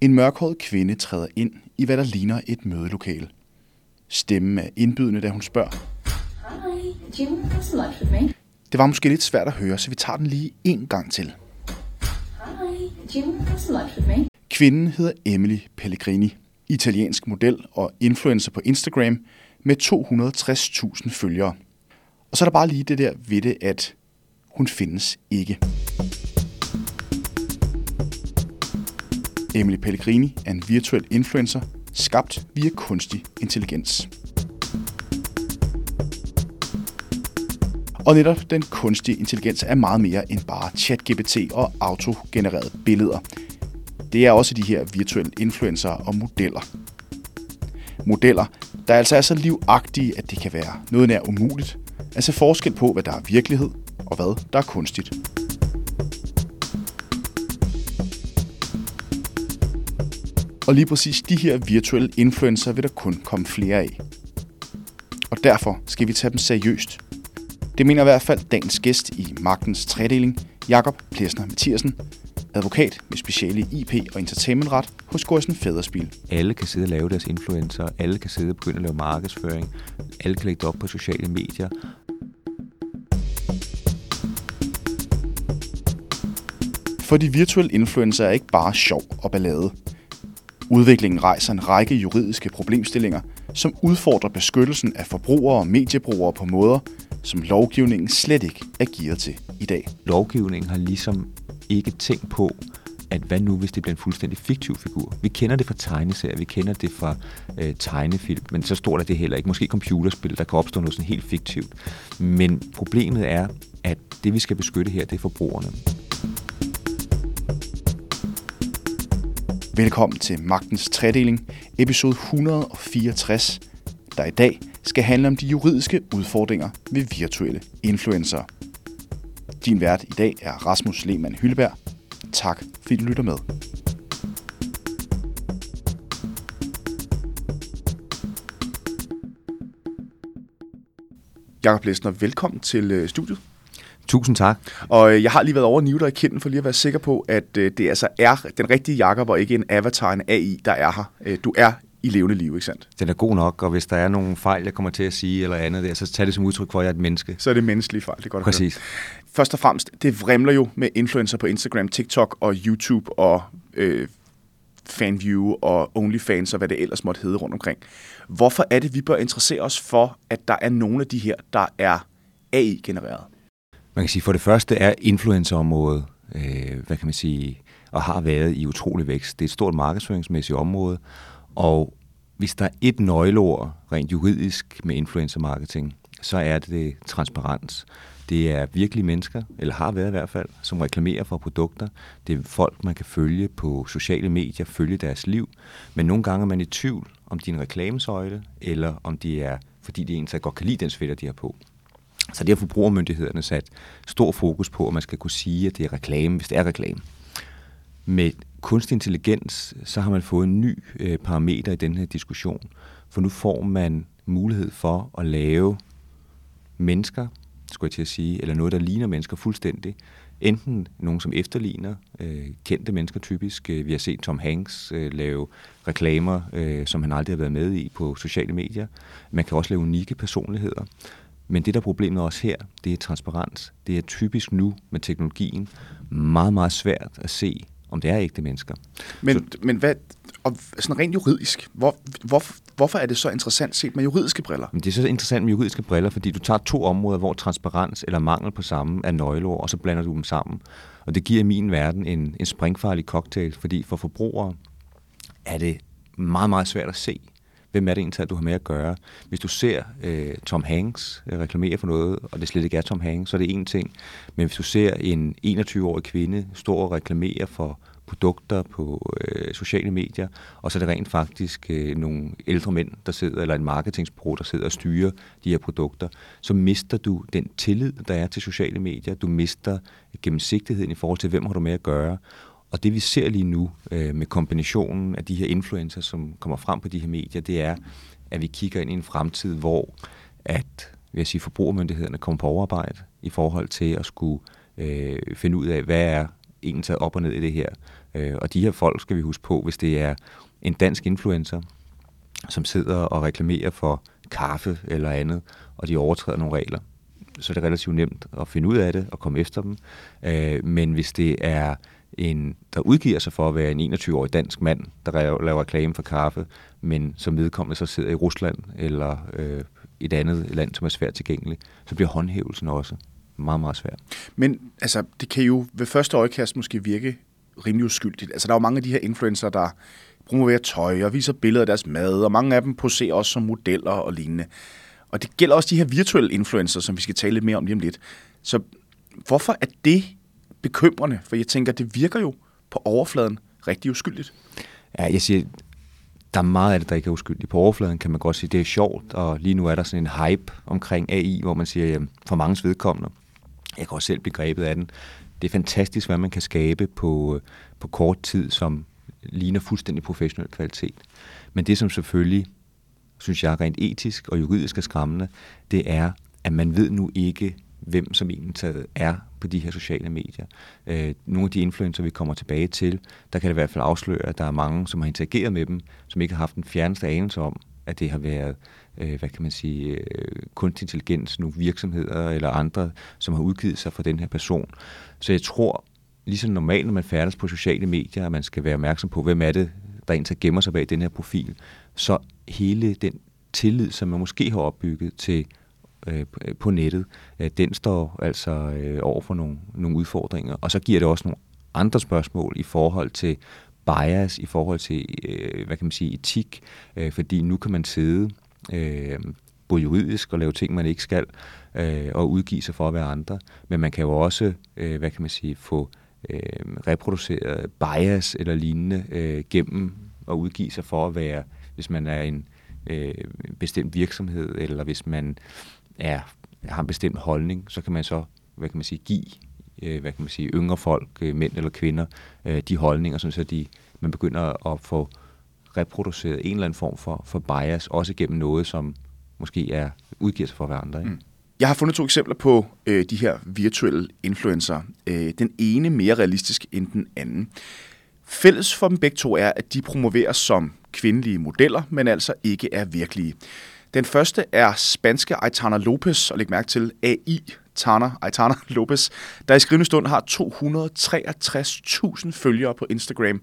En mørkhåret kvinde træder ind i, hvad der ligner et mødelokale. Stemmen er indbydende, da hun spørger. Hi, do you want to have some lunch with me? Det var måske lidt svært at høre, så vi tager den lige en gang til. Hi, do you want to have some lunch with me? Kvinden hedder Emily Pellegrini, italiensk model og influencer på Instagram med 260.000 følgere. Og så er der bare lige det der ved det, at hun findes ikke. Emily Pellegrini er en virtuel influencer, skabt via kunstig intelligens. Og netop den kunstige intelligens er meget mere end bare ChatGPT og autogenererede billeder. Det er også de her virtuelle influencer og modeller. Modeller, der altså er så livagtige, at det kan være noget nær umuligt at se forskel på, hvad der er virkelighed og hvad der er kunstigt. Og lige præcis de her virtuelle influencer vil der kun komme flere af. Og derfor skal vi tage dem seriøst. Det mener i hvert fald dagens gæst i Magtens Tredeling, Jakob Plesner Mathiasen, advokat med speciale i IP og entertainmentret hos Gorsen Fæderspil. Alle kan sidde og lave deres influencer, alle kan sidde og begynde at lave markedsføring, alle kan lægge det op på sociale medier. For de virtuelle influencer er ikke bare sjov og ballade. Udviklingen rejser en række juridiske problemstillinger, som udfordrer beskyttelsen af forbrugere og mediebrugere på måder, som lovgivningen slet ikke er gearet til i dag. Lovgivningen har ligesom ikke tænkt på, at hvad nu, hvis det bliver en fuldstændig fiktiv figur? Vi kender det fra tegneserier, vi kender det fra øh, tegnefilm, men så stort er det heller ikke. Måske computerspil, der kan opstå noget sådan helt fiktivt. Men problemet er, at det vi skal beskytte her, det er forbrugerne. Velkommen til Magtens Tredeling, episode 164, der i dag skal handle om de juridiske udfordringer ved virtuelle influencer. Din vært i dag er Rasmus Lehmann Hylleberg. Tak fordi du lytter med. Jakob Læsner, velkommen til øh, studiet. Tusind tak. Og øh, jeg har lige været over at dig i kinden for lige at være sikker på, at øh, det altså er den rigtige Jakob og ikke en avatar, en AI, der er her. Øh, du er i levende liv, ikke sandt? Den er god nok, og hvis der er nogle fejl, jeg kommer til at sige eller andet der, så tag det som udtryk for, at jeg er et menneske. Så er det menneskelige fejl, det er godt Præcis. Høre. Først og fremmest, det vrimler jo med influencer på Instagram, TikTok og YouTube og øh, Fanview og OnlyFans og hvad det ellers måtte hedde rundt omkring. Hvorfor er det, vi bør interessere os for, at der er nogle af de her, der er AI-genereret? Man kan sige, for det første er influencerområdet, øh, hvad kan man sige, og har været i utrolig vækst. Det er et stort markedsføringsmæssigt område, og hvis der er et nøgleord rent juridisk med influencer marketing, så er det transparens. Det er virkelig mennesker, eller har været i hvert fald, som reklamerer for produkter. Det er folk, man kan følge på sociale medier, følge deres liv. Men nogle gange er man i tvivl, om de er en reklamesøjle, eller om de er, fordi de egentlig godt kan lide den sweater, de har på. Så det har forbrugermyndighederne sat stor fokus på, at man skal kunne sige, at det er reklame, hvis det er reklame. Med kunstig intelligens, så har man fået en ny øh, parameter i den her diskussion. For nu får man mulighed for at lave mennesker, skulle jeg til at sige, eller noget, der ligner mennesker fuldstændig. Enten nogen, som efterligner øh, kendte mennesker typisk. Øh, vi har set Tom Hanks øh, lave reklamer, øh, som han aldrig har været med i på sociale medier. Man kan også lave unikke personligheder. Men det, der er problemet også her, det er transparens. Det er typisk nu med teknologien meget, meget svært at se, om det er ægte mennesker. Men, så, men hvad, og sådan rent juridisk, hvor, hvor, hvorfor er det så interessant set med juridiske briller? Men det er så interessant med juridiske briller, fordi du tager to områder, hvor transparens eller mangel på samme er nøgleord, og så blander du dem sammen. Og det giver i min verden en, en springfarlig cocktail, fordi for forbrugere er det meget, meget svært at se, hvem er det egentlig, du har med at gøre. Hvis du ser øh, Tom Hanks øh, reklamere for noget, og det slet ikke er Tom Hanks, så er det en ting. Men hvis du ser en 21-årig kvinde stå og reklamere for produkter på øh, sociale medier, og så er det rent faktisk øh, nogle ældre mænd, der sidder, eller en marketingsbureau, der sidder og styrer de her produkter, så mister du den tillid, der er til sociale medier. Du mister gennemsigtigheden i forhold til, hvem har du med at gøre. Og det vi ser lige nu øh, med kombinationen af de her influencer, som kommer frem på de her medier, det er, at vi kigger ind i en fremtid, hvor at vil jeg sige, forbrugermyndighederne kommer på overarbejde i forhold til at skulle øh, finde ud af, hvad er en taget op og ned i det her. Øh, og de her folk skal vi huske på, hvis det er en dansk influencer, som sidder og reklamerer for kaffe eller andet, og de overtræder nogle regler, så er det relativt nemt at finde ud af det og komme efter dem. Øh, men hvis det er en, der udgiver sig for at være en 21-årig dansk mand, der laver reklame for kaffe, men som vedkommende så sidder i Rusland eller øh, et andet land, som er svært tilgængeligt, så bliver håndhævelsen også meget, meget svært. Men altså, det kan jo ved første øjekast måske virke rimelig uskyldigt. Altså, der er jo mange af de her influencer, der promoverer tøj og viser billeder af deres mad, og mange af dem poserer også som modeller og lignende. Og det gælder også de her virtuelle influencer, som vi skal tale lidt mere om lige om lidt. Så hvorfor er det bekymrende? For jeg tænker, det virker jo på overfladen rigtig uskyldigt. Ja, jeg siger, der er meget af det, der ikke er uskyldigt. På overfladen kan man godt sige, det er sjovt, og lige nu er der sådan en hype omkring AI, hvor man siger, jamen, for mange vedkommende, jeg kan også selv blive grebet af den, det er fantastisk, hvad man kan skabe på, øh, på kort tid, som ligner fuldstændig professionel kvalitet. Men det, som selvfølgelig, synes jeg, rent etisk og juridisk er skræmmende, det er, at man ved nu ikke, hvem som egentlig er på de her sociale medier. Øh, nogle af de influencer, vi kommer tilbage til, der kan det i hvert fald afsløre, at der er mange, som har interageret med dem, som ikke har haft den fjerneste anelse om, at det har været, øh, hvad kan man sige, øh, kunstig intelligens, nogle virksomheder eller andre, som har udgivet sig for den her person. Så jeg tror, ligesom normalt, når man færdes på sociale medier, at man skal være opmærksom på, hvem er det, der egentlig gemmer sig bag den her profil, så hele den tillid, som man måske har opbygget til Øh, øh, på nettet, øh, den står altså øh, over for nogle, nogle udfordringer. Og så giver det også nogle andre spørgsmål i forhold til bias, i forhold til, øh, hvad kan man sige, etik, øh, fordi nu kan man sidde øh, både juridisk og lave ting, man ikke skal, øh, og udgive sig for at være andre, men man kan jo også, øh, hvad kan man sige, få øh, reproduceret bias eller lignende øh, gennem at udgive sig for at være, hvis man er en øh, bestemt virksomhed, eller hvis man er, har en bestemt holdning, så kan man så, hvad kan man sige, give øh, hvad kan man sige, yngre folk, øh, mænd eller kvinder, øh, de holdninger, sådan så de, man begynder at få reproduceret en eller anden form for, for bias, også gennem noget, som måske er udgivet sig for hverandre. Ikke? Mm. Jeg har fundet to eksempler på øh, de her virtuelle influencer. Øh, den ene mere realistisk end den anden. Fælles for dem begge to er, at de promoveres som kvindelige modeller, men altså ikke er virkelige. Den første er spanske Aitana Lopez, og læg mærke til AI Tana, Aitana Lopez, der i skrivende stund har 263.000 følgere på Instagram,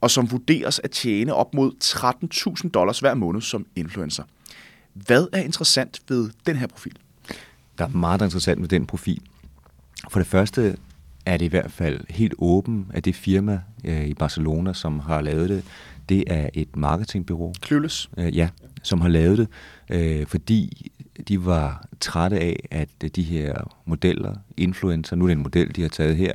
og som vurderes at tjene op mod 13.000 dollars hver måned som influencer. Hvad er interessant ved den her profil? Der er meget interessant ved den profil. For det første er det i hvert fald helt åben, at det firma øh, i Barcelona, som har lavet det, det er et marketingbureau. Clueless? Øh, ja, som har lavet det, øh, fordi de var trætte af, at de her modeller, influencer, nu er det en model, de har taget her,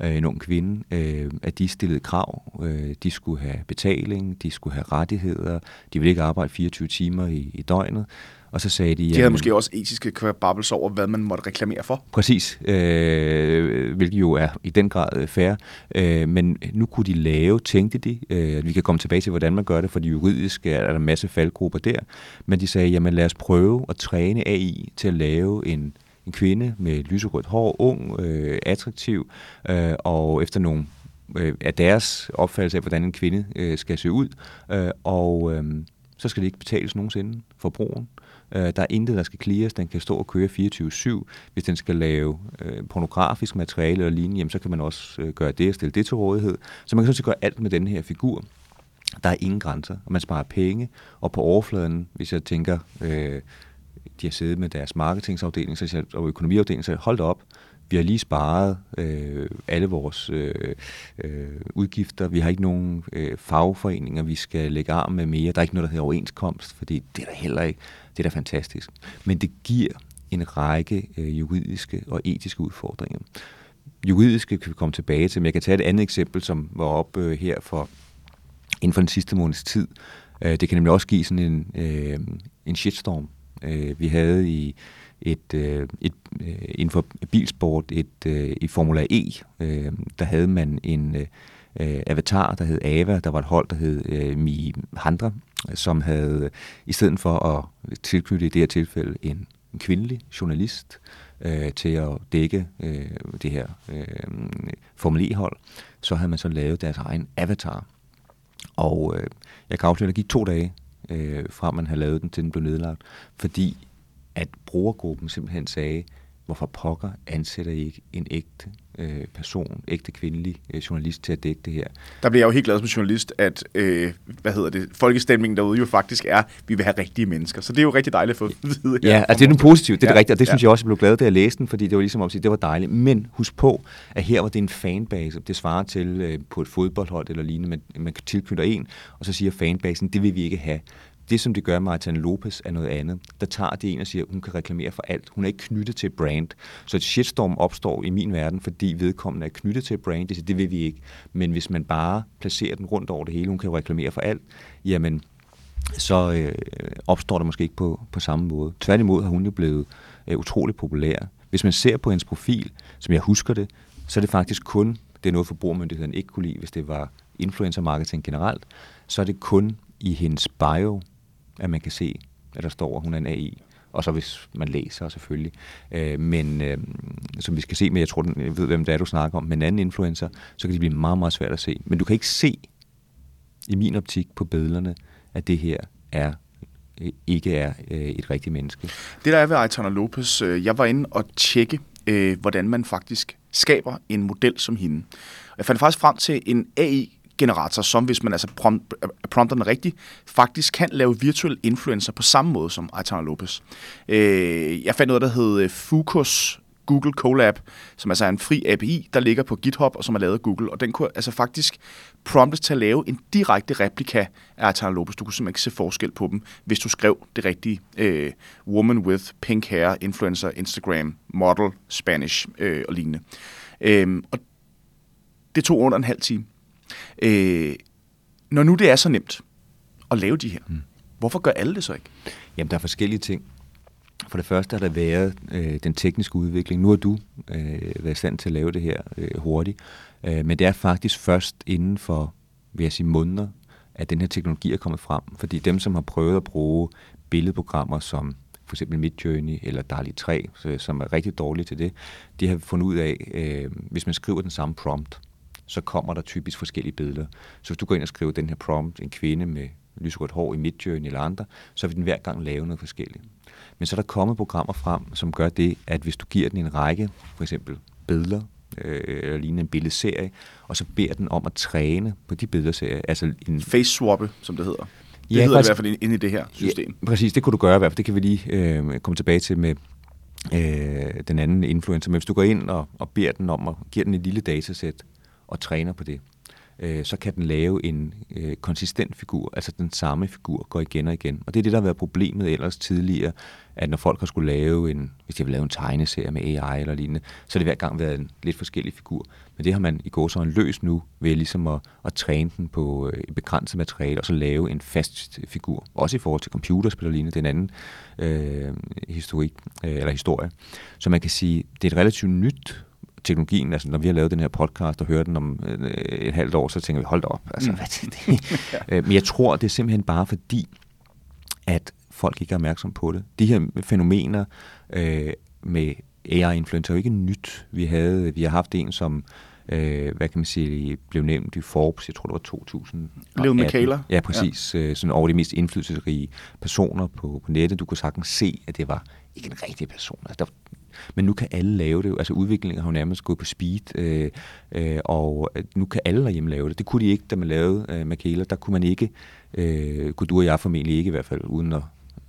øh, en ung kvinde, øh, at de stillede krav. Øh, de skulle have betaling, de skulle have rettigheder, de ville ikke arbejde 24 timer i, i døgnet. Og så sagde de... De havde måske også etiske kvababbelser over, hvad man måtte reklamere for. Præcis, øh, hvilket jo er i den grad øh, fair. Øh, men nu kunne de lave, tænkte de, øh, vi kan komme tilbage til, hvordan man gør det, for de juridiske er der en masse faldgrupper der, men de sagde, jamen lad os prøve at træne AI til at lave en, en kvinde med lyserødt hår, ung, øh, attraktiv, øh, og efter nogle øh, af deres opfattelse af, hvordan en kvinde øh, skal se ud, øh, og øh, så skal det ikke betales nogensinde for brugen. Øh, Øh, der er intet, der skal clears. Den kan stå og køre 24-7. Hvis den skal lave øh, pornografisk materiale eller lignende, jamen, så kan man også øh, gøre det og stille det til rådighed. Så man kan sådan set gøre alt med den her figur. Der er ingen grænser, og man sparer penge. Og på overfladen, hvis jeg tænker, øh, de har siddet med deres marketingsafdeling så, og økonomiafdeling, så hold op, vi har lige sparet øh, alle vores øh, øh, udgifter. Vi har ikke nogen øh, fagforeninger, vi skal lægge arm med mere. Der er ikke noget, der hedder overenskomst, fordi det er der heller ikke. Det er da fantastisk. Men det giver en række øh, juridiske og etiske udfordringer. Juridiske kan vi komme tilbage til, men jeg kan tage et andet eksempel, som var op øh, her for inden for den sidste måneds tid. Øh, det kan nemlig også give sådan en, øh, en shitstorm. Øh, vi havde i et, øh, et, øh, inden for bilsport et, øh, i Formula E, øh, der havde man en øh, øh, avatar, der hed Ava, der var et hold, der hed øh, Mi Handra, som havde, i stedet for at tilknytte i det her tilfælde en en kvindelig journalist øh, til at dække øh, det her øh, Formel E-hold, så havde man så lavet deres egen avatar. Og øh, jeg kan afsløre, at der gik to dage, øh, fra man havde lavet den, til den blev nedlagt, fordi at brugergruppen simpelthen sagde, hvorfor pokker ansætter I ikke en ægte øh, person, ægte kvindelig øh, journalist til at dække det her? Der bliver jeg jo helt glad som journalist, at øh, hvad hedder det, folkestemningen derude jo faktisk er, at vi vil have rigtige mennesker. Så det er jo rigtig dejligt at få at vide. Ja, altså det er nu positivt, det er ja, det rigtige, og det ja. synes jeg også, jeg blev glad, da jeg læste den, fordi det var ligesom at sige, det var dejligt. Men husk på, at her var det en fanbase, det svarer til øh, på et fodboldhold eller lignende, man, man tilknytter en, og så siger fanbasen, det vil vi ikke have. Det, som det gør Martin Lopez, er noget andet. Der tager det en og siger, at hun kan reklamere for alt. Hun er ikke knyttet til et brand. Så et shitstorm opstår i min verden, fordi vedkommende er knyttet til et brand. Det, siger, det vil vi ikke. Men hvis man bare placerer den rundt over det hele, hun kan jo reklamere for alt, jamen så øh, opstår det måske ikke på, på samme måde. Tværtimod har hun jo blevet øh, utrolig populær. Hvis man ser på hendes profil, som jeg husker det, så er det faktisk kun, det er noget forbrugermyndigheden ikke kunne lide, hvis det var influencer marketing generelt, så er det kun i hendes bio, at man kan se, at der står, at hun er en AI. Og så hvis man læser selvfølgelig. Øh, men øh, som vi skal se, men jeg tror, jeg ved, hvem det er, du snakker om, men en anden influencer, så kan det blive meget, meget svært at se. Men du kan ikke se, i min optik på billederne, at det her er øh, ikke er øh, et rigtigt menneske. Det der er ved Aitana Lopez, øh, jeg var inde og tjekke, øh, hvordan man faktisk skaber en model som hende. Jeg fandt faktisk frem til en AI generator, som hvis man altså prompt, prompter den rigtigt, faktisk kan lave virtuelle influencer på samme måde som Aitana Lopez. Øh, jeg fandt noget, der hed øh, Fucus Google Colab, som altså er en fri API, der ligger på GitHub, og som er lavet af Google. Og den kunne altså faktisk promptes til at lave en direkte replika af Aitana Lopez. Du kunne simpelthen ikke se forskel på dem, hvis du skrev det rigtige øh, woman with pink hair, influencer, Instagram, model, Spanish øh, og lignende. Øh, og det tog under en halv time. Øh, når nu det er så nemt at lave de her, mm. hvorfor gør alle det så ikke? Jamen, der er forskellige ting. For det første har der været øh, den tekniske udvikling. Nu har du øh, været i stand til at lave det her øh, hurtigt. Øh, men det er faktisk først inden for, vil jeg sige, måneder, at den her teknologi er kommet frem. Fordi dem, som har prøvet at bruge billedprogrammer som for eksempel Midjourney eller DALI 3, som er rigtig dårlige til det, de har fundet ud af, øh, hvis man skriver den samme prompt, så kommer der typisk forskellige billeder. Så hvis du går ind og skriver den her prompt, en kvinde med lyserødt hår i Midjourney eller andre, så vil den hver gang lave noget forskelligt. Men så er der kommet programmer frem, som gør det, at hvis du giver den en række, for eksempel billeder, øh, eller lignende en billedserie, og så beder den om at træne på de billedserier. Altså en face swappe, som det hedder. Det ja, hedder faktisk, det i hvert fald inde i det her system. Ja, præcis, det kunne du gøre i hvert fald. Det kan vi lige øh, komme tilbage til med øh, den anden influencer. Men hvis du går ind og, og beder den om at give den et lille datasæt, og træner på det, øh, så kan den lave en øh, konsistent figur, altså den samme figur går igen og igen. Og det er det, der har været problemet ellers tidligere, at når folk har skulle lave en, hvis de vil lave en tegneserie med AI eller lignende, så har det hver gang været en lidt forskellig figur. Men det har man i går så løst nu, ved ligesom at, at træne den på øh, et begrænset materiale, og så lave en fast figur. Også i forhold til computerspil og lignende, det er en anden øh, historik, øh, eller historie. Så man kan sige, det er et relativt nyt teknologien, altså når vi har lavet den her podcast og hørt den om øh, et halvt år, så tænker vi, hold da op, altså, mm. hvad det? ja. Øh, men jeg tror, det er simpelthen bare fordi, at folk ikke er opmærksom på det. De her fænomener øh, med AI-influencer er jo ikke nyt. Vi, havde, vi har haft en, som øh, hvad kan man sige, blev nævnt i Forbes, jeg tror det var 2000. Leo Michaela. Ja, præcis. Ja. Øh, sådan over de mest indflydelsesrige personer på, på nettet. Du kunne sagtens se, at det var ikke en rigtig person. Altså, der, men nu kan alle lave det. Altså udviklingen har jo nærmest gået på speed, øh, øh, og øh, nu kan alle derhjemme lave det. Det kunne de ikke, da man lavede øh, Makela. Der kunne man ikke, øh, kunne du og jeg formentlig ikke i hvert fald, uden at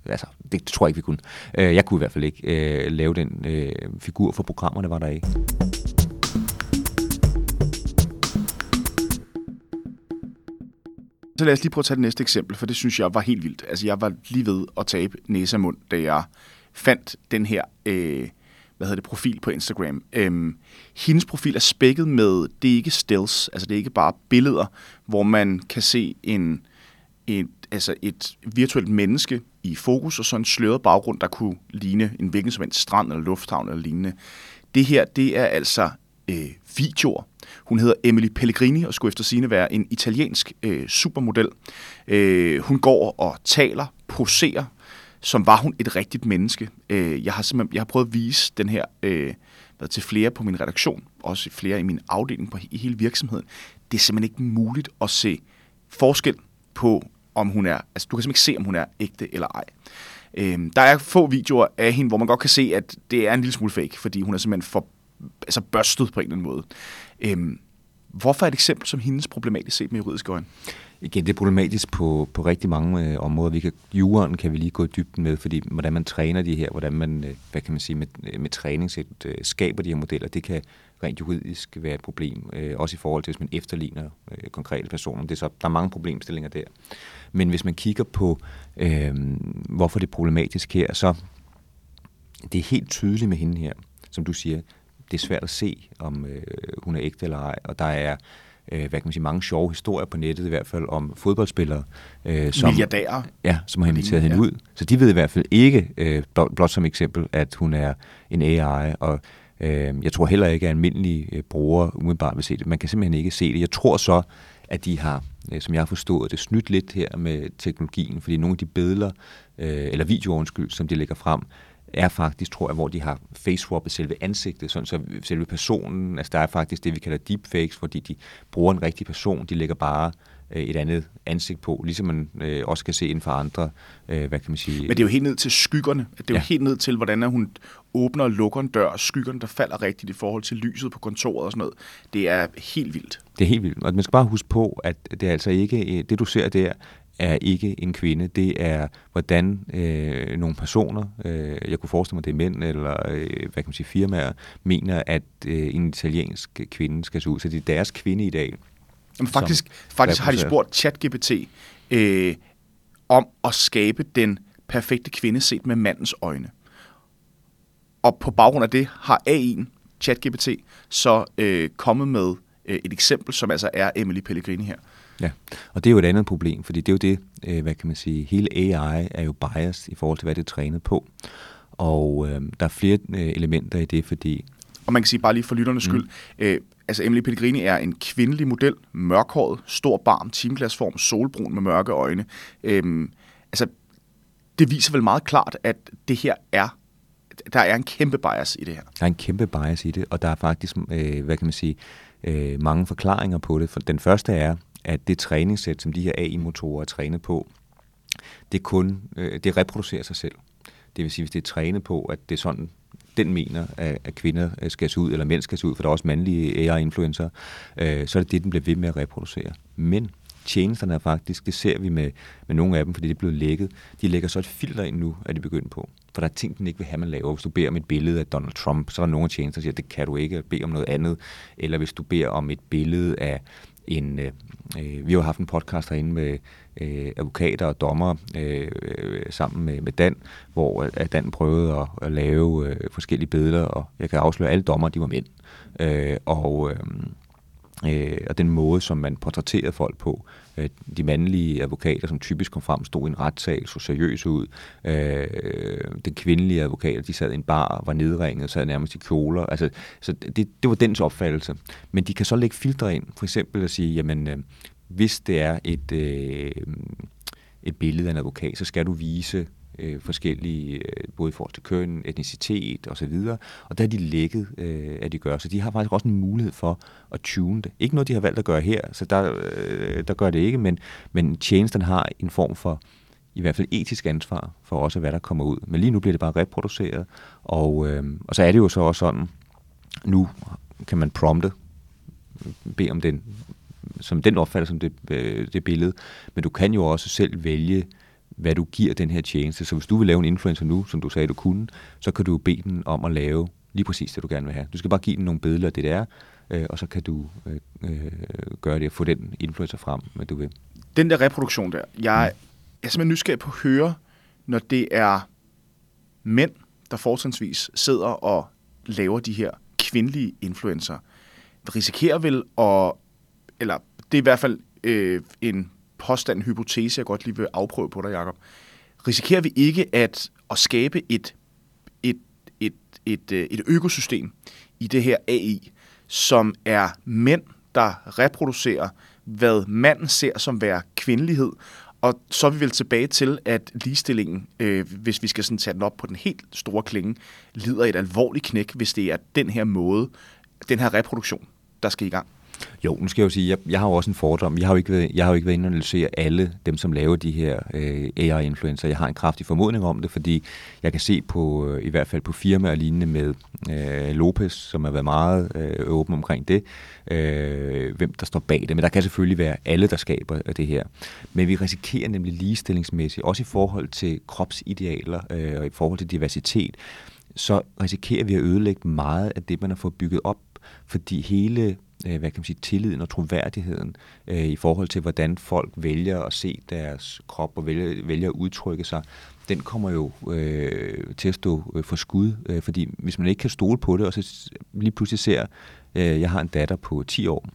altså, det tror jeg ikke, vi kunne. Øh, jeg kunne i hvert fald ikke øh, lave den øh, figur, for programmerne var der ikke. Så lad os lige prøve at tage det næste eksempel, for det synes jeg var helt vildt. Altså, jeg var lige ved at tabe næse og mund, da jeg fandt den her øh, hvad hedder det, profil på Instagram. Øhm, hendes profil er spækket med, det er ikke stills, altså det er ikke bare billeder, hvor man kan se en, et, altså et virtuelt menneske i fokus, og så en sløret baggrund, der kunne ligne en hvilken som helst strand eller lufthavn eller lignende. Det her, det er altså øh, videoer. Hun hedder Emily Pellegrini og skulle efter sine være en italiensk øh, supermodel. Øh, hun går og taler, poserer som var hun et rigtigt menneske. Øh, jeg har simpelthen jeg har prøvet at vise den her øh, hvad, til flere på min redaktion, også flere i min afdeling på i hele virksomheden. Det er simpelthen ikke muligt at se forskel på, om hun er, altså du kan simpelthen ikke se, om hun er ægte eller ej. Øh, der er få videoer af hende, hvor man godt kan se, at det er en lille smule fake, fordi hun er simpelthen for altså børstet på en eller anden måde. Øh, hvorfor er et eksempel som hendes problematisk set med juridiske øjne? Igen, det er problematisk på, på rigtig mange øh, områder. Vi kan, juren kan vi lige gå i dybden med, fordi hvordan man træner de her, hvordan man, øh, hvad kan man sige, med, øh, med træningssæt øh, skaber de her modeller, det kan rent juridisk være et problem. Øh, også i forhold til, hvis man efterligner øh, konkrete personer. Det er så, der er mange problemstillinger der. Men hvis man kigger på, øh, hvorfor det er problematisk her, så det er helt tydeligt med hende her, som du siger, det er svært at se, om øh, hun er ægte eller ej, og der er øh, hvad kan man sige, mange sjove historier på nettet i hvert fald om fodboldspillere. Øh, som, Milliardærer. Ja, som har inviteret hende ja. ud. Så de ved i hvert fald ikke, øh, blot som eksempel, at hun er en AI, og øh, jeg tror heller ikke, at almindelige øh, brugere umiddelbart vil se det. Man kan simpelthen ikke se det. Jeg tror så, at de har, øh, som jeg har forstået det, snydt lidt her med teknologien, fordi nogle af de billeder, øh, eller videoer, undskyld, som de lægger frem, er faktisk, tror jeg, hvor de har face-swappet selve ansigtet, sådan så selve personen, altså der er faktisk det, vi kalder deepfakes, fordi de bruger en rigtig person, de lægger bare øh, et andet ansigt på, ligesom man øh, også kan se inden for andre, øh, hvad kan man sige... Men det er jo helt ned til skyggerne. Det er ja. jo helt ned til, hvordan hun åbner og lukker en dør, og skyggerne, der falder rigtigt i forhold til lyset på kontoret og sådan noget. Det er helt vildt. Det er helt vildt. Og man skal bare huske på, at det er altså ikke, det du ser der, er ikke en kvinde. Det er, hvordan øh, nogle personer, øh, jeg kunne forestille mig, det er mænd eller øh, hvad kan man sige, firmaer, mener, at øh, en italiensk kvinde skal se ud. Så det er deres kvinde i dag. Jamen, faktisk faktisk har de spurgt ChatGPT øh, om at skabe den perfekte kvinde set med mandens øjne. Og på baggrund af det har AI'en, ChatGPT, så øh, kommet med øh, et eksempel, som altså er Emily Pellegrini her. Ja, og det er jo et andet problem, fordi det er jo det, øh, hvad kan man sige, hele AI er jo biased i forhold til, hvad det er trænet på. Og øh, der er flere øh, elementer i det, fordi... Og man kan sige, bare lige for lytternes skyld, mm. øh, altså Emily Pellegrini er en kvindelig model, mørkhåret, stor barm, timeglasform, solbrun med mørke øjne. Øh, altså, det viser vel meget klart, at det her er der er en kæmpe bias i det her. Der er en kæmpe bias i det, og der er faktisk, øh, hvad kan man sige, øh, mange forklaringer på det. For den første er, at det træningssæt, som de her AI-motorer er trænet på, det kun øh, det reproducerer sig selv. Det vil sige, hvis det er trænet på, at det er sådan, den mener, at, at kvinder øh, skal se ud, eller mænd skal se ud, for der er også mandlige AI-influencer, øh, så er det det, den bliver ved med at reproducere. Men tjenesterne er faktisk, det ser vi med, med nogle af dem, fordi det er blevet lækket, de lægger så et filter ind nu, at de begyndt på. For der er ting, den ikke vil have, man laver. Hvis du beder om et billede af Donald Trump, så er der nogle af tjenester, der siger, det kan du ikke, bede om noget andet. Eller hvis du beder om et billede af en, øh, øh, vi har haft en podcast herinde med øh, advokater og dommer øh, øh sammen med, med Dan, hvor øh, at Dan prøvede at, at lave øh, forskellige billeder, og jeg kan afsløre, at alle dommer, de var mænd. Øh, og øh, øh, og den måde, som man portrætterede folk på. Øh, de mandlige advokater, som typisk kom frem, stod i en retssal, så seriøse ud. Øh, den kvindelige advokater, de sad i en bar, var nedringet, sad nærmest i kjoler. Altså, så det, det var dens opfattelse. Men de kan så lægge filtre ind, for eksempel at sige, jamen, øh, hvis det er et, øh, et billede af en advokat, så skal du vise øh, forskellige, øh, både i forhold til køn, etnicitet osv., og der er de lækket, øh, at de gør. Så de har faktisk også en mulighed for at tune det. Ikke noget, de har valgt at gøre her, så der, øh, der gør det ikke, men, men tjenesten har en form for i hvert fald etisk ansvar for også, hvad der kommer ud. Men lige nu bliver det bare reproduceret, og, øh, og så er det jo så også sådan, nu kan man prompte, bede om den, som den opfatter som det, øh, det billede, men du kan jo også selv vælge, hvad du giver den her tjeneste. Så hvis du vil lave en influencer nu, som du sagde, du kunne, så kan du bede den om at lave lige præcis det, du gerne vil have. Du skal bare give den nogle billeder af det, det er, øh, og så kan du øh, øh, gøre det og få den influencer frem, hvad du vil. Den der reproduktion der, jeg mm. er simpelthen nysgerrig på at høre, når det er mænd, der fortrinsvis sidder og laver de her kvindelige influencer, risikerer vel at, eller det er i hvert fald øh, en påstand, en hypotese, jeg godt lige vil afprøve på dig, Jacob. Risikerer vi ikke at, at skabe et, et, et, et, øh, et økosystem i det her AI, som er mænd, der reproducerer, hvad manden ser som være kvindelighed, Og så er vi vel tilbage til, at ligestillingen, øh, hvis vi skal sådan tage den op på den helt store klinge, lider et alvorligt knæk, hvis det er den her måde, den her reproduktion, der skal i gang. Jo, nu skal jeg jo sige, jeg, jeg har jo også en fordom. Jeg har jo ikke været, jeg har jo ikke været inde og analysere alle dem, som laver de her øh, AI-influencer. Jeg har en kraftig formodning om det, fordi jeg kan se på, øh, i hvert fald på firmaer lignende med øh, Lopez, som har været meget øh, åben omkring det, øh, hvem der står bag det. Men der kan selvfølgelig være alle, der skaber det her. Men vi risikerer nemlig ligestillingsmæssigt, også i forhold til kropsidealer øh, og i forhold til diversitet, så risikerer vi at ødelægge meget af det, man har fået bygget op, fordi hele Øh, hvad kan man sige, tilliden og troværdigheden øh, i forhold til, hvordan folk vælger at se deres krop og vælger, vælger at udtrykke sig, den kommer jo øh, til at stå øh, for skud, øh, fordi hvis man ikke kan stole på det, og så lige pludselig ser, øh, jeg har en datter på 10 år,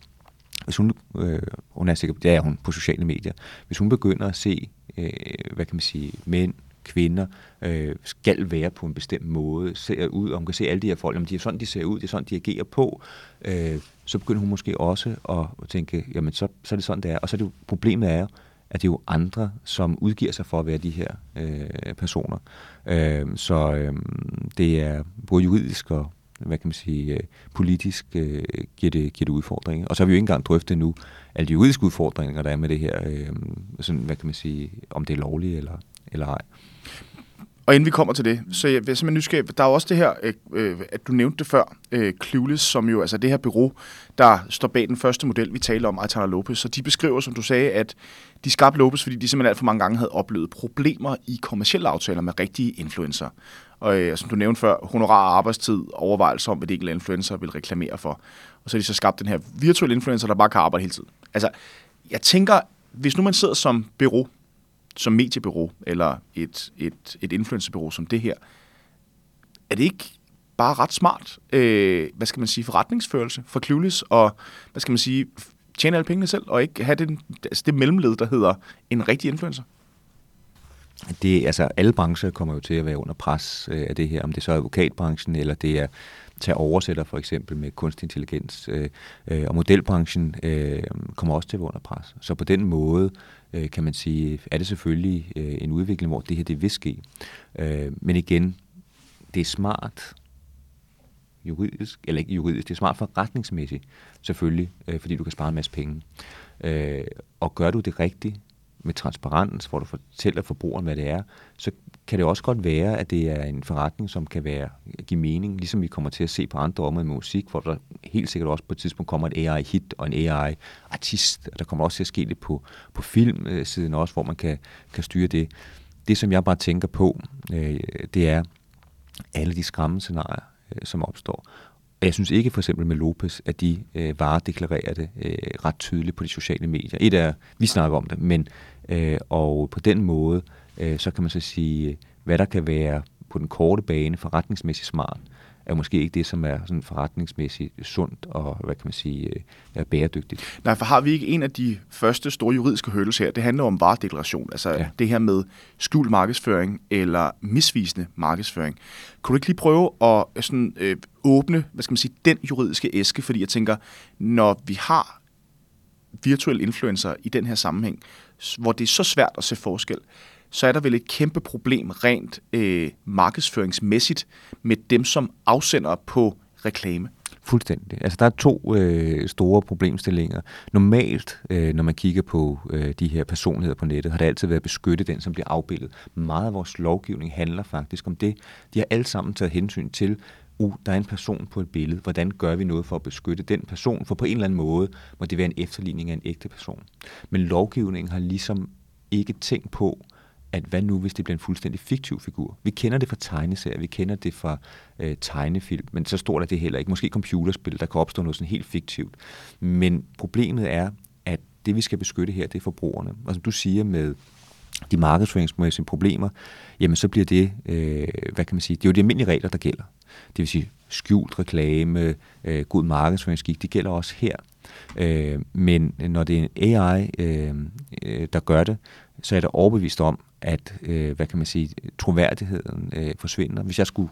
hvis hun, øh, hun er sikker på, hun på sociale medier, hvis hun begynder at se, øh, hvad kan man sige, mænd, kvinder øh, skal være på en bestemt måde, ser ud, og hun kan se alle de her folk, om de er sådan, de ser ud, det er sådan, de agerer på, øh, så begynder hun måske også at tænke, jamen så, så er det sådan, det er. Og så er det jo, problemet er at det er jo andre, som udgiver sig for at være de her øh, personer. Øh, så øh, det er både juridisk og hvad kan man sige, øh, politisk øh, giver, det, giver det udfordringer. Og så har vi jo ikke engang drøftet nu alle de juridiske udfordringer, der er med det her, øh, sådan, hvad kan man sige, om det er lovligt eller, eller ej. Og inden vi kommer til det, så jeg vil simpelthen nysgerrig. Der er også det her, øh, øh, at du nævnte det før, øh, Clueless, som jo altså det her bureau, der står bag den første model, vi taler om, Aitana Lopez. Så de beskriver, som du sagde, at de skabte Lopez, fordi de simpelthen alt for mange gange havde oplevet problemer i kommersielle aftaler med rigtige influencer. Og øh, som du nævnte før, honorar arbejdstid, overvejelser om, hvad de enkelte influencer vil reklamere for. Og så har de så skabt den her virtuelle influencer, der bare kan arbejde hele tiden. Altså, jeg tænker, hvis nu man sidder som bureau som mediebureau eller et, et, et influencerbureau som det her, er det ikke bare ret smart, øh, hvad skal man sige, forretningsførelse for Clueless, og hvad skal man sige, tjene alle pengene selv, og ikke have det, altså det mellemled, der hedder en rigtig influencer? Det, altså, alle brancher kommer jo til at være under pres øh, af det her, om det så er advokatbranchen, eller det er tage oversætter for eksempel med kunstig intelligens, øh, øh, og modelbranchen øh, kommer også til at være under pres. Så på den måde øh, kan man sige, er det selvfølgelig øh, en udvikling, hvor det her det vil ske. Øh, men igen, det er smart juridisk, eller ikke juridisk, det er smart forretningsmæssigt selvfølgelig, øh, fordi du kan spare en masse penge. Øh, og gør du det rigtigt, med transparens, hvor du fortæller forbrugeren, hvad det er, så kan det også godt være, at det er en forretning, som kan være, give mening, ligesom vi kommer til at se på andre områder med musik, hvor der helt sikkert også på et tidspunkt kommer et AI-hit og en AI-artist. Der kommer også til at ske det på, på filmsiden også, hvor man kan, kan styre det. Det, som jeg bare tænker på, øh, det er alle de skræmmescenarier, øh, som opstår. Og jeg synes ikke for eksempel med Lopez, at de øh, varedeklarerer det øh, ret tydeligt på de sociale medier. Et er, vi snakker om det, men øh, og på den måde, øh, så kan man så sige, hvad der kan være på den korte bane forretningsmæssigt smart, er måske ikke det, som er sådan forretningsmæssigt sundt og, hvad kan man sige, øh, er bæredygtigt. Nej, for har vi ikke en af de første store juridiske hørtes her? Det handler om varedeklaration, altså ja. det her med skjult markedsføring eller misvisende markedsføring. Kunne du ikke lige prøve at øh, sådan, øh, åbne, hvad skal man sige, den juridiske æske? Fordi jeg tænker, når vi har virtuelle influencer i den her sammenhæng, hvor det er så svært at se forskel, så er der vel et kæmpe problem rent øh, markedsføringsmæssigt med dem, som afsender på reklame. Fuldstændig. Altså, der er to øh, store problemstillinger. Normalt, øh, når man kigger på øh, de her personligheder på nettet, har det altid været at beskytte den, som bliver afbildet. Meget af vores lovgivning handler faktisk om det. De har alle sammen taget hensyn til, uh, der er en person på et billede. Hvordan gør vi noget for at beskytte den person? For på en eller anden måde må det være en efterligning af en ægte person. Men lovgivningen har ligesom ikke tænkt på, at hvad nu, hvis det bliver en fuldstændig fiktiv figur? Vi kender det fra tegneserier, vi kender det fra øh, tegnefilm, men så stort er det heller ikke. Måske computerspil, der kan opstå noget sådan helt fiktivt. Men problemet er, at det vi skal beskytte her, det er forbrugerne. Og som du siger med de markedsføringsmæssige problemer, jamen så bliver det, øh, hvad kan man sige, det er jo de almindelige regler, der gælder. Det vil sige skjult reklame, øh, god markedsføringsskik, det gælder også her. Øh, men når det er en AI, øh, øh, der gør det, så er jeg overbevist om, at øh, hvad kan man sige, troværdigheden øh, forsvinder. Hvis jeg skulle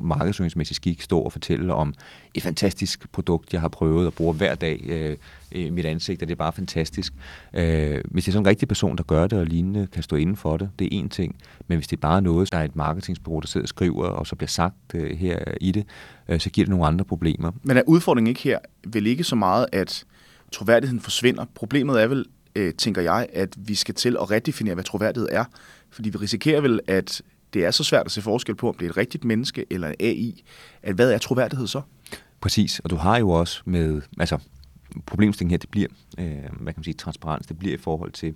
markedsføringsmæssigt skik stå og fortælle om et fantastisk produkt, jeg har prøvet og bruger hver dag øh, i mit ansigt, og det er bare fantastisk. Øh, hvis det er sådan en rigtig person, der gør det og lignende, kan stå inden for det, det er en ting. Men hvis det er bare noget, der er et marketingsbureau, der sidder og skriver, og så bliver sagt øh, her i det, øh, så giver det nogle andre problemer. Men er udfordringen ikke her vel ikke så meget, at troværdigheden forsvinder? Problemet er vel, øh, tænker jeg, at vi skal til at redefinere, hvad troværdighed er. Fordi vi risikerer vel, at det er så svært at se forskel på, om det er et rigtigt menneske eller en AI. At hvad er troværdighed så? Præcis, og du har jo også med, altså problemstillingen her, det bliver, øh, hvad kan man sige, transparens, det bliver i forhold til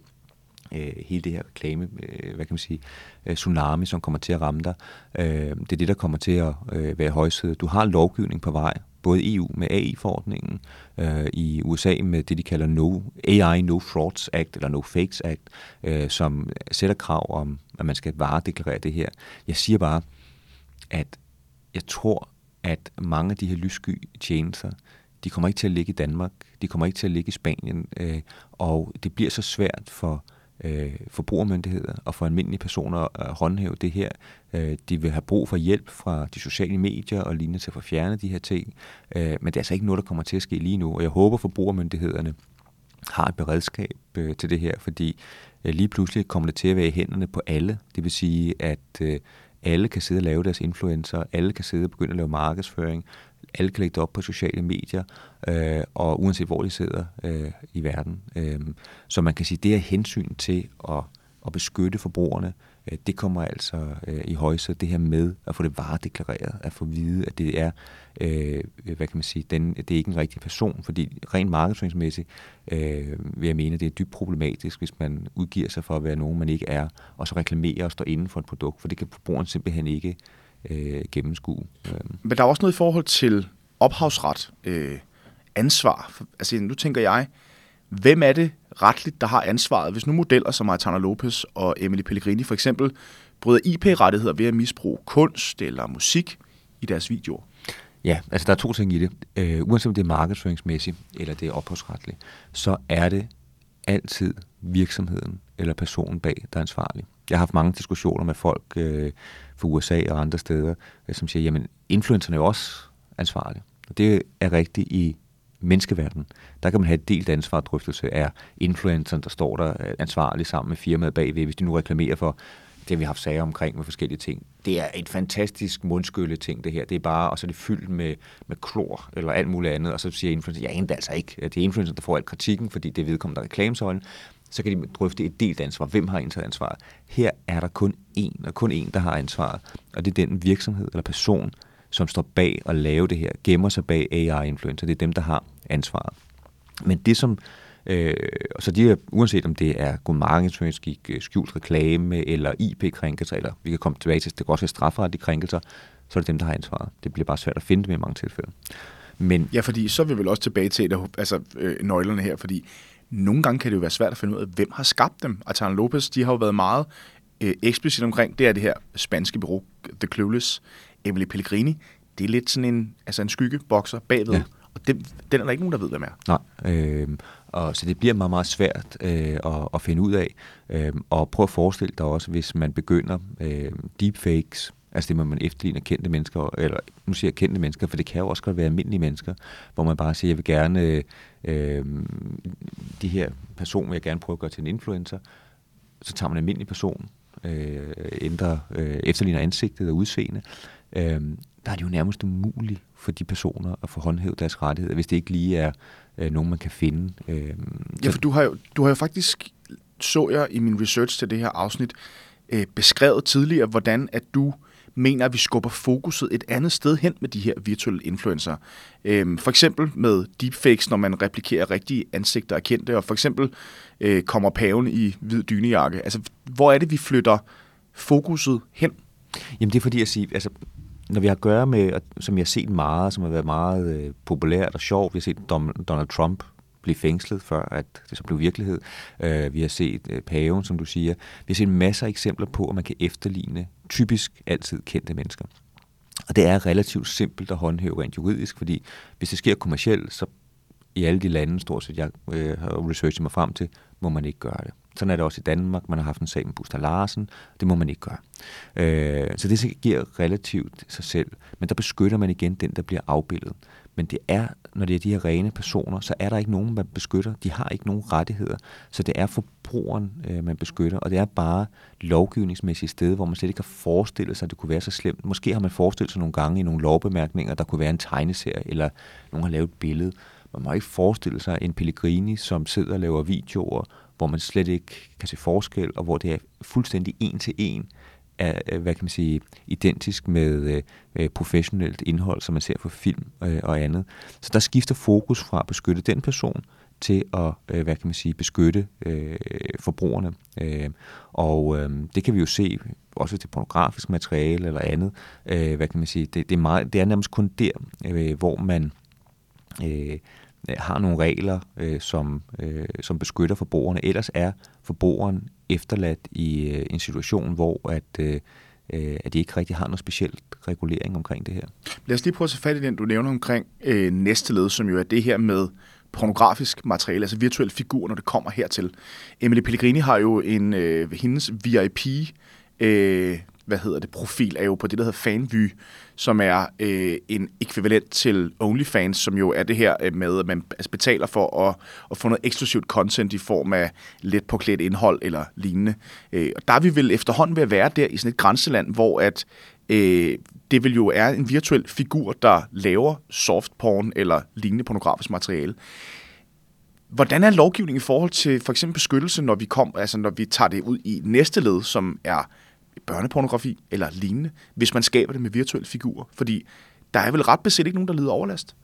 øh, hele det her reklame, øh, hvad kan man sige, øh, tsunami, som kommer til at ramme dig. Øh, det er det, der kommer til at øh, være højsædet. Du har lovgivning på vej, både EU med AI-forordningen, øh, i USA med det, de kalder no, AI No Frauds Act, eller No Fakes Act, øh, som sætter krav om, at man skal varedeklarere det her. Jeg siger bare, at jeg tror, at mange af de her lyssky tjenester, de kommer ikke til at ligge i Danmark, de kommer ikke til at ligge i Spanien, øh, og det bliver så svært for øh, Øh, forbrugermyndigheder og for almindelige personer at håndhæve det her. Øh, de vil have brug for hjælp fra de sociale medier og lignende til at få fjernet de her ting, øh, men det er altså ikke noget, der kommer til at ske lige nu, og jeg håber, forbrugermyndighederne har et beredskab øh, til det her, fordi øh, lige pludselig kommer det til at være i hænderne på alle. Det vil sige, at øh, alle kan sidde og lave deres influencer, alle kan sidde og begynde at lave markedsføring, alle kan lægge det op på sociale medier, øh, og uanset hvor de sidder øh, i verden. Øh, så man kan sige, det er hensyn til at, at beskytte forbrugerne, øh, det kommer altså øh, i højsædet, det her med at få det varedeklareret, at få at vide, at det er, øh, hvad kan man sige, den, det er ikke en rigtig person, fordi rent markedsføringsmæssigt øh, vil jeg mene, at det er dybt problematisk, hvis man udgiver sig for at være nogen, man ikke er, og så reklamerer og står inden for et produkt, for det kan forbrugeren simpelthen ikke øh, gennemskue. Øh. Men der er også noget i forhold til ophavsret, øh, ansvar. Altså nu tænker jeg, hvem er det retligt, der har ansvaret, hvis nu modeller som Aitana Lopez og Emily Pellegrini for eksempel bryder IP-rettigheder ved at misbruge kunst eller musik i deres videoer? Ja, altså der er to ting i det. Øh, uanset om det er markedsføringsmæssigt eller det er ophavsretligt, så er det altid virksomheden eller personen bag, der er ansvarlig. Jeg har haft mange diskussioner med folk øh, fra USA og andre steder, øh, som siger, jamen influencerne er jo også ansvarlige. Og det er rigtigt i menneskeverdenen. Der kan man have et delt ansvar drøftelse af influenceren, der står der øh, ansvarlig sammen med firmaet bagved, hvis de nu reklamerer for det har vi haft sager omkring med forskellige ting. Det er et fantastisk mundskylle ting, det her. Det er bare, og så er det fyldt med, med klor eller alt muligt andet, og så siger influencer, jeg ja, det er altså ikke. Det er influencer, der får al kritikken, fordi det er vedkommende, der reklamesøjlen. Så kan de drøfte et delt ansvar. Hvem har indtaget ansvaret? Her er der kun én, og kun én, der har ansvaret. Og det er den virksomhed eller person, som står bag at lave det her, gemmer sig bag AI-influencer. Det er dem, der har ansvaret. Men det, som Øh, så de er, uanset om det er god markedsføring, øh, skjult reklame eller IP-krænkelser, eller vi kan komme tilbage til, det kan også være strafferetlige krænkelser, så er det dem, der har ansvaret. Det bliver bare svært at finde dem i mange tilfælde. Men, ja, fordi så er vi vel også tilbage til altså, øh, nøglerne her, fordi nogle gange kan det jo være svært at finde ud af, hvem har skabt dem. Atana Lopez, de har jo været meget øh, eksplicit omkring, det er det her spanske bureau, The Clueless, Emily Pellegrini, det er lidt sådan en, altså en skyggebokser bagved, ja. og den, den er der ikke nogen, der ved, hvem er. Nej, øh, og så det bliver meget, meget svært øh, at, at finde ud af. Øh, og prøv at forestille dig også, hvis man begynder øh, deepfakes, altså det, må man efterligner kendte mennesker, eller nu siger jeg kendte mennesker, for det kan jo også godt være almindelige mennesker, hvor man bare siger, jeg vil gerne, øh, de her person vil jeg gerne prøve at gøre til en influencer, så tager man en almindelig person, øh, ændrer, øh, efterligner ansigtet og udseende, øh, der er det jo nærmest umuligt for de personer at få håndhævet deres rettigheder, hvis det ikke lige er øh, nogen, man kan finde. Øh, ja, for du har, jo, du har jo faktisk, så jeg i min research til det her afsnit, øh, beskrevet tidligere, hvordan at du mener, at vi skubber fokuset et andet sted hen med de her virtuelle influencer. Øh, for eksempel med deepfakes, når man replikerer rigtige ansigter af kendte, og for eksempel øh, kommer paven i hvid dynejakke. Altså, hvor er det, vi flytter fokuset hen? Jamen det er fordi, at sige, altså, når vi har at gøre med, som jeg har set meget, som har været meget øh, populært og sjovt, vi har set Donald Trump blive fængslet, før at det så blev virkelighed. Øh, vi har set øh, paven, som du siger. Vi har set masser af eksempler på, at man kan efterligne typisk altid kendte mennesker. Og det er relativt simpelt at håndhæve rent juridisk, fordi hvis det sker kommercielt, så i alle de lande, stort set jeg øh, har researchet mig frem til, må man ikke gøre det. Sådan er det også i Danmark. Man har haft en sag med Buster Larsen. Det må man ikke gøre. Øh, så det giver relativt sig selv. Men der beskytter man igen den, der bliver afbildet. Men det er, når det er de her rene personer, så er der ikke nogen, man beskytter. De har ikke nogen rettigheder. Så det er forbrugeren, øh, man beskytter. Og det er bare lovgivningsmæssigt sted, hvor man slet ikke kan forestille sig, at det kunne være så slemt. Måske har man forestillet sig nogle gange i nogle lovbemærkninger, der kunne være en tegneserie, eller nogen har lavet et billede. Man må ikke forestille sig en Pellegrini, som sidder og laver videoer, hvor man slet ikke kan se forskel, og hvor det er fuldstændig en til en er, øh, hvad kan man sige, identisk med øh, øh, professionelt indhold, som man ser på film øh, og andet. Så der skifter fokus fra at beskytte den person til at, øh, hvad kan man sige, beskytte øh, forbrugerne. Øh, og øh, det kan vi jo se også til pornografisk materiale eller andet. Øh, hvad kan man sige, det, det, er, meget, det er nærmest kun der, øh, hvor man øh, har nogle regler, øh, som, øh, som beskytter forbrugerne. Ellers er forbrugeren efterladt i øh, en situation, hvor at, øh, øh at de ikke rigtig har noget specielt regulering omkring det her. Lad os lige prøve at tage fat i den, du nævner omkring øh, næste led, som jo er det her med pornografisk materiale, altså virtuelle figurer, når det kommer hertil. Emily Pellegrini har jo en, øh, hendes VIP øh, hvad hedder det, profil er jo på det, der hedder Fanvy, som er øh, en ekvivalent til OnlyFans, som jo er det her øh, med, at man altså betaler for at, at få noget eksklusivt content i form af let påklædt indhold eller lignende. Øh, og der er vi vel efterhånden ved at være der i sådan et grænseland, hvor at øh, det vil jo er en virtuel figur, der laver soft porn eller lignende pornografisk materiale. Hvordan er lovgivningen i forhold til for eksempel beskyttelse, når vi kom, altså når vi tager det ud i næste led, som er børnepornografi eller lignende, hvis man skaber det med virtuelle figurer? Fordi der er vel ret beset ikke nogen, der lider overlast?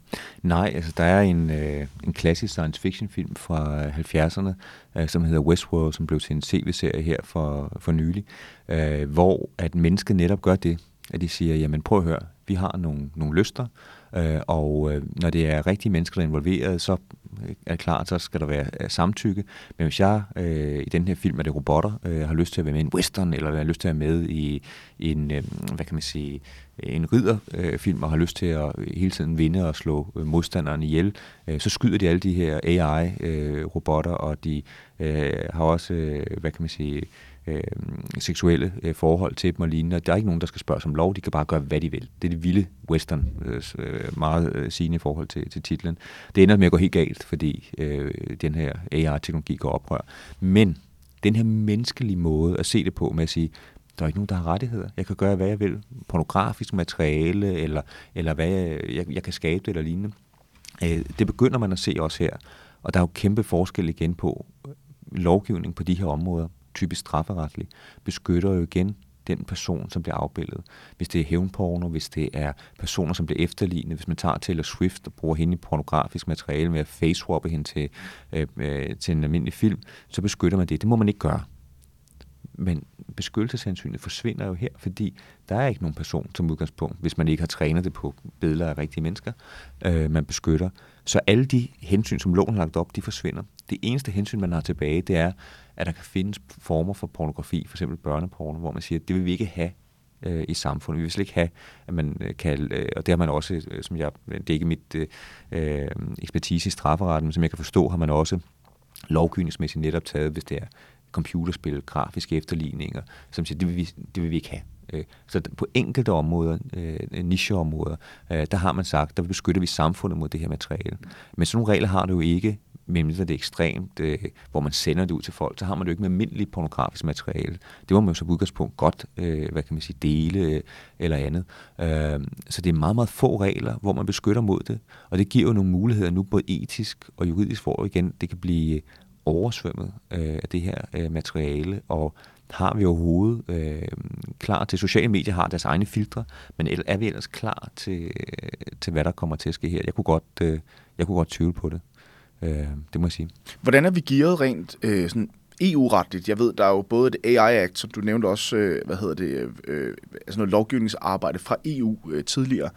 Nej, altså der er en, øh, en klassisk science fiction film fra øh, 70'erne, øh, som hedder Westworld, som blev til en tv-serie her for, for nylig, øh, hvor at mennesket netop gør det, at de siger, jamen prøv at høre, vi har nogle, nogle lyster, øh, og øh, når det er rigtige mennesker, der er involveret, så er det klart, så skal der være øh, samtykke. Men hvis jeg øh, i den her film, er det robotter, øh, har lyst til at være med i en western, eller har lyst til at være med i, en, øh, hvad kan man sige, en ridderfilm, øh, og har lyst til at hele tiden vinde og slå øh, modstanderen ihjel, øh, så skyder de alle de her AI-robotter, øh, og de øh, har også, øh, hvad kan man sige, øh, seksuelle øh, forhold til dem og lignende. Der er ikke nogen, der skal spørge som lov. De kan bare gøre, hvad de vil. Det er det vilde western, øh, øh, meget øh, sigende i forhold til, til titlen. Det ender med at gå helt galt, fordi øh, den her AI-teknologi går oprør. Men den her menneskelige måde at se det på med at sige, der er ikke nogen, der har rettigheder. Jeg kan gøre, hvad jeg vil. Pornografisk materiale, eller, eller hvad jeg, jeg, jeg kan skabe det, eller lignende. Øh, det begynder man at se også her. Og der er jo kæmpe forskel igen på lovgivning på de her områder typisk strafferetligt, beskytter jo igen den person, som bliver afbildet. Hvis det er hævnporno, hvis det er personer, som bliver efterlignet, hvis man tager Taylor Swift og bruger hende i pornografisk materiale med at facewappe hende til, øh, øh, til en almindelig film, så beskytter man det. Det må man ikke gøre. Men beskyttelseshensynet forsvinder jo her, fordi der er ikke nogen person som udgangspunkt, hvis man ikke har trænet det på billeder af rigtige mennesker, øh, man beskytter. Så alle de hensyn, som loven har lagt op, de forsvinder. Det eneste hensyn, man har tilbage, det er, at der kan findes former for pornografi, for eksempel børneporno, hvor man siger, at det vil vi ikke have øh, i samfundet. Vi vil slet ikke have, at man øh, kan, øh, og det har man også, øh, som jeg, øh, det er ikke mit øh, ekspertise i strafferetten, men som jeg kan forstå, har man også lovgivningsmæssigt netop taget, hvis det er computerspil, grafiske efterligninger, som siger, det vil vi, det vil vi ikke have. Så på enkelte områder, nicheområder, der har man sagt, der beskytter vi samfundet mod det her materiale. Men sådan nogle regler har du jo ikke medmindre det er ekstremt, øh, hvor man sender det ud til folk, så har man det jo ikke med almindeligt pornografisk materiale. Det må man jo som udgangspunkt godt, øh, hvad kan man sige, dele øh, eller andet. Øh, så det er meget, meget få regler, hvor man beskytter mod det, og det giver jo nogle muligheder nu, både etisk og juridisk, for igen, det kan blive oversvømmet øh, af det her øh, materiale, og har vi overhovedet øh, klar til, sociale medier har deres egne filtre, men er vi ellers klar til, øh, til hvad der kommer til at ske her? Jeg kunne godt, øh, jeg kunne godt tvivle på det. Øh, det må jeg sige. Hvordan er vi gearet rent øh, sådan EU-retligt? Jeg ved, der er jo både et AI-act, som du nævnte også, øh, hvad hedder det, øh, altså noget lovgivningsarbejde fra EU øh, tidligere.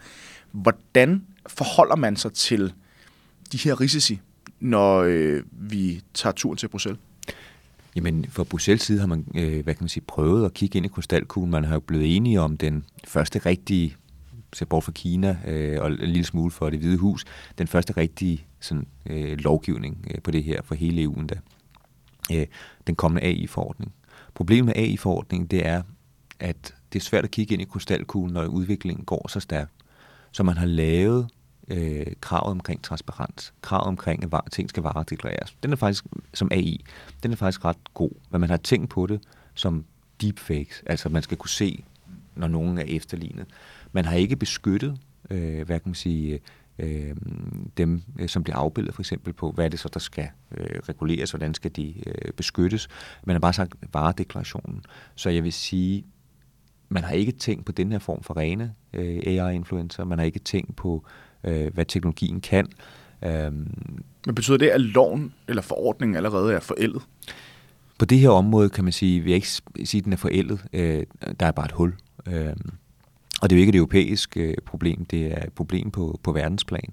Hvordan forholder man sig til de her risici, når øh, vi tager turen til Bruxelles? Jamen, fra Bruxelles side har man, øh, hvad kan man sige, prøvet at kigge ind i krystalkuglen. Man har jo blevet enige om den første rigtige, ser bort fra Kina øh, og en lille smule for det hvide hus, den første rigtige sådan, øh, lovgivning øh, på det her for hele EU'en da. øh, den kommende AI-forordning. Problemet med AI-forordningen, det er, at det er svært at kigge ind i krystalkuglen, når udviklingen går så stærkt. Så man har lavet øh, kravet omkring transparens, kravet omkring, at ting skal varedeklareres. Den er faktisk, som AI, den er faktisk ret god, men man har tænkt på det som deepfakes, altså man skal kunne se, når nogen er efterlignet. Man har ikke beskyttet, øh, hvad kan man sige, øh, dem, øh, som bliver afbildet for eksempel på, hvad er det så, der skal øh, reguleres, hvordan skal de øh, beskyttes. Man har bare sagt varedeklarationen. Så jeg vil sige, man har ikke tænkt på den her form for rene øh, AI-influencer. Man har ikke tænkt på, øh, hvad teknologien kan. Øhm, Men betyder det, at loven eller forordningen allerede er forældet? På det her område kan man sige, vi jeg ikke sige, at den er forældet. Øh, der er bare et hul. Øh, og det er jo ikke et europæisk øh, problem, det er et problem på, på verdensplan.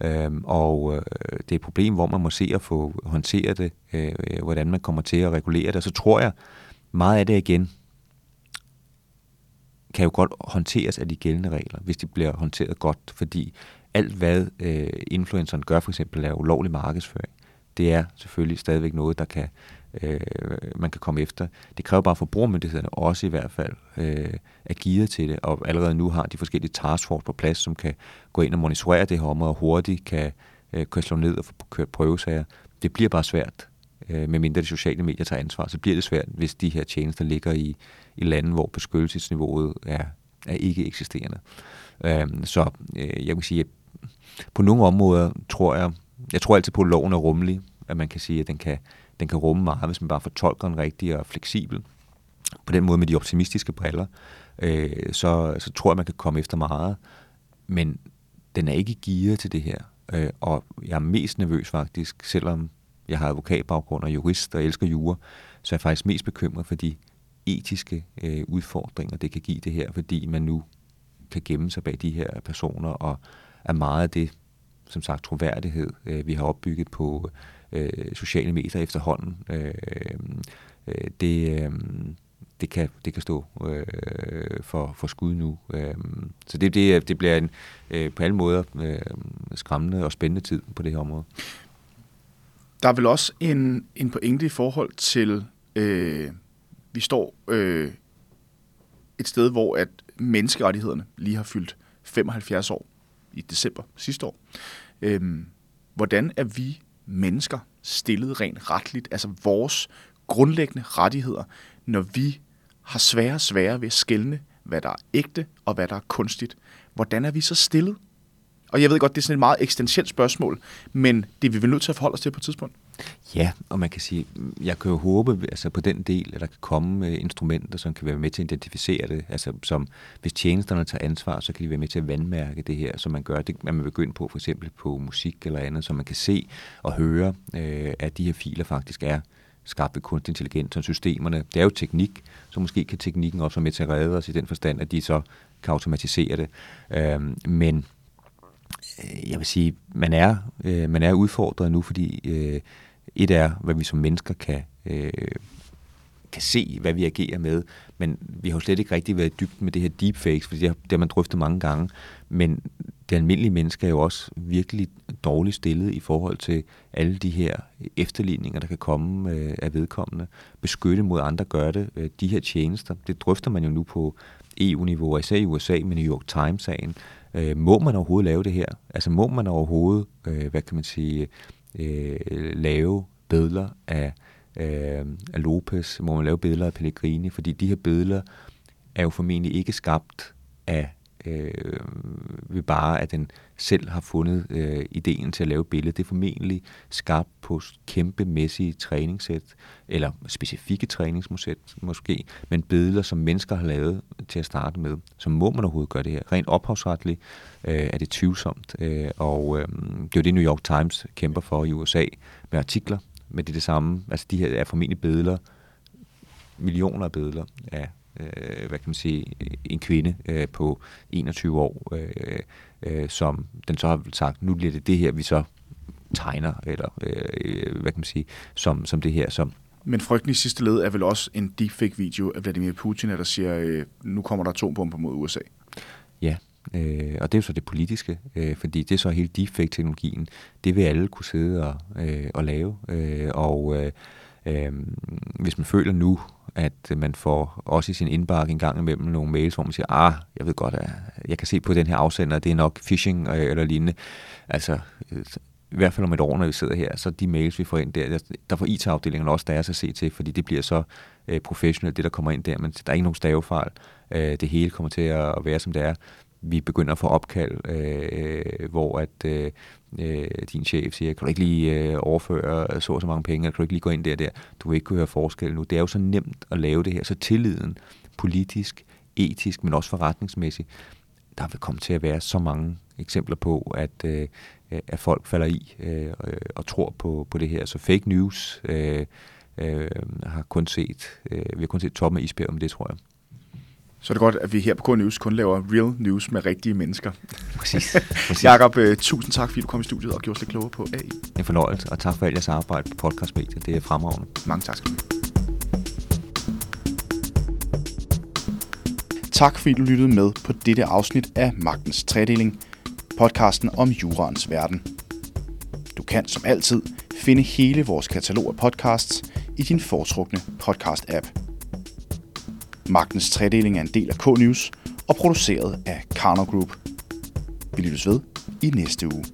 Øhm, og øh, det er et problem, hvor man må se at få håndteret det, øh, øh, hvordan man kommer til at regulere det. Og så tror jeg, meget af det igen, kan jo godt håndteres af de gældende regler, hvis de bliver håndteret godt, fordi alt hvad øh, influenceren gør, for eksempel er ulovlig markedsføring, det er selvfølgelig stadigvæk noget, der kan øh, man kan komme efter. Det kræver bare, at forbrugermyndighederne også i hvert fald øh, er givet til det, og allerede nu har de forskellige taskforce på plads, som kan gå ind og monitorere det her område, og hurtigt kan, øh, kan slå ned og få kørt prøvesager. Det bliver bare svært, øh, medmindre de sociale medier tager ansvar, så bliver det svært, hvis de her tjenester ligger i, i lande, hvor beskyttelsesniveauet er, er ikke eksisterende. Øh, så øh, jeg vil sige, at på nogle områder tror jeg, jeg tror altid på, at loven er rummelig, at man kan sige, at den kan, den kan rumme meget, hvis man bare fortolker den rigtigt og fleksibel. På den måde med de optimistiske briller, øh, så, så tror jeg, man kan komme efter meget. Men den er ikke gearet til det her. Øh, og jeg er mest nervøs faktisk, selvom jeg har advokatbaggrund og jurist og elsker jure, så er jeg faktisk mest bekymret for de etiske øh, udfordringer, det kan give det her, fordi man nu kan gemme sig bag de her personer, og er meget af det, som sagt, troværdighed, øh, vi har opbygget på øh, sociale medier efterhånden. Øh, øh, det, øh, det, kan, det kan stå øh, for, for skud nu. Øh, så det, det, det bliver en øh, på alle måder øh, skræmmende og spændende tid på det her område. Der er vel også en, en pointe i forhold til, øh, vi står øh, et sted, hvor at menneskerettighederne lige har fyldt 75 år i december sidste år. Øh, hvordan er vi mennesker stillet rent retligt, altså vores grundlæggende rettigheder, når vi har svære og svære ved at skælne, hvad der er ægte og hvad der er kunstigt. Hvordan er vi så stillet? Og jeg ved godt, det er sådan et meget eksistentielt spørgsmål, men det er vi vel nødt til at forholde os til på et tidspunkt. Ja, og man kan sige, jeg kan jo håbe altså på den del, at der kan komme øh, instrumenter, som kan være med til at identificere det. Altså som, hvis tjenesterne tager ansvar, så kan de være med til at vandmærke det her, som man gør. Det man vil på for eksempel på musik eller andet, så man kan se og høre, øh, at de her filer faktisk er skabt ved kunstig intelligens og systemerne. Det er jo teknik, så måske kan teknikken også være med til at redde os i den forstand, at de så kan automatisere det. Øhm, øh, men jeg vil sige, man er, øh, man er udfordret nu, fordi øh, et er, hvad vi som mennesker kan, øh, kan se, hvad vi agerer med, men vi har jo slet ikke rigtig været dybt med det her deepfakes, fordi det har, det har man drøftet mange gange, men det almindelige menneske er jo også virkelig dårligt stillet i forhold til alle de her efterligninger, der kan komme øh, af vedkommende. Beskytte mod andre gør det. Øh, de her tjenester, det drøfter man jo nu på EU-niveau, især i USA med New York Times-sagen. Øh, må man overhovedet lave det her? Altså må man overhovedet, øh, hvad kan man sige, øh, lave billeder af, øh, af Lopez? Må man lave billeder af Pellegrini? Fordi de her billeder er jo formentlig ikke skabt af øh, ved bare, at den selv har fundet øh, ideen til at lave billedet. Det er formentlig skabt på kæmpemæssige træningssæt, eller specifikke træningssæt måske, men billeder, som mennesker har lavet til at starte med. Så må man overhovedet gøre det her. Rent ophavsretligt øh, er det tvivlsomt, øh, og øh, det er jo det, New York Times kæmper for i USA med artikler, men det er det samme. Altså de her er formentlig billeder, millioner af billeder af øh, hvad kan man sige, en kvinde øh, på 21 år, øh, øh, som den så har sagt, nu bliver det det her, vi så tegner, eller øh, hvad kan man sige, som, som det her, som men frygten i sidste led er vel også en deepfake-video af Vladimir Putin, der siger, øh, nu kommer der atombomber mod USA. Ja, øh, og det er jo så det politiske, øh, fordi det er så hele deepfake-teknologien. Det vil alle kunne sidde og, øh, og lave, øh, og øh, Øh, hvis man føler nu, at man får også i sin indbakke en gang imellem nogle mails, hvor man siger, ah, jeg ved godt, at jeg kan se på den her afsender, det er nok phishing øh, eller lignende. Altså, øh, i hvert fald om et år, når vi sidder her, så de mails, vi får ind der, der får IT-afdelingen også deres at se til, fordi det bliver så øh, professionelt, det der kommer ind der, men der er ikke nogen stavefejl. Øh, det hele kommer til at, at være, som det er. Vi begynder at få opkald, øh, hvor at øh, øh din chef siger, kan du ikke lige øh, overføre så og så mange penge, eller kan du ikke lige gå ind der der? Du vil ikke kunne høre forskel nu. Det er jo så nemt at lave det her, så tilliden politisk, etisk, men også forretningsmæssigt, der vil komme til at være så mange eksempler på, at, øh, at folk falder i øh, og tror på, på det her. Så fake news øh, øh, har kun set, øh, vi har kun set toppen af isbjerget om det, tror jeg. Så er det godt, at vi her på K-News kun laver real news med rigtige mennesker. Præcis. Præcis. Jakob, uh, tusind tak, fordi du kom i studiet og gjorde os lidt klogere på AI. En fornøjelse, og tak for alt jeres arbejde på podcastmediet. Det er fremragende. Mange tak skal du Tak fordi du lyttede med på dette afsnit af Magtens Tredeling, podcasten om jurans verden. Du kan som altid finde hele vores katalog af podcasts i din foretrukne podcast-app. Magtens Tredeling er en del af K-News og produceret af Karner Group. Vi lyttes ved i næste uge.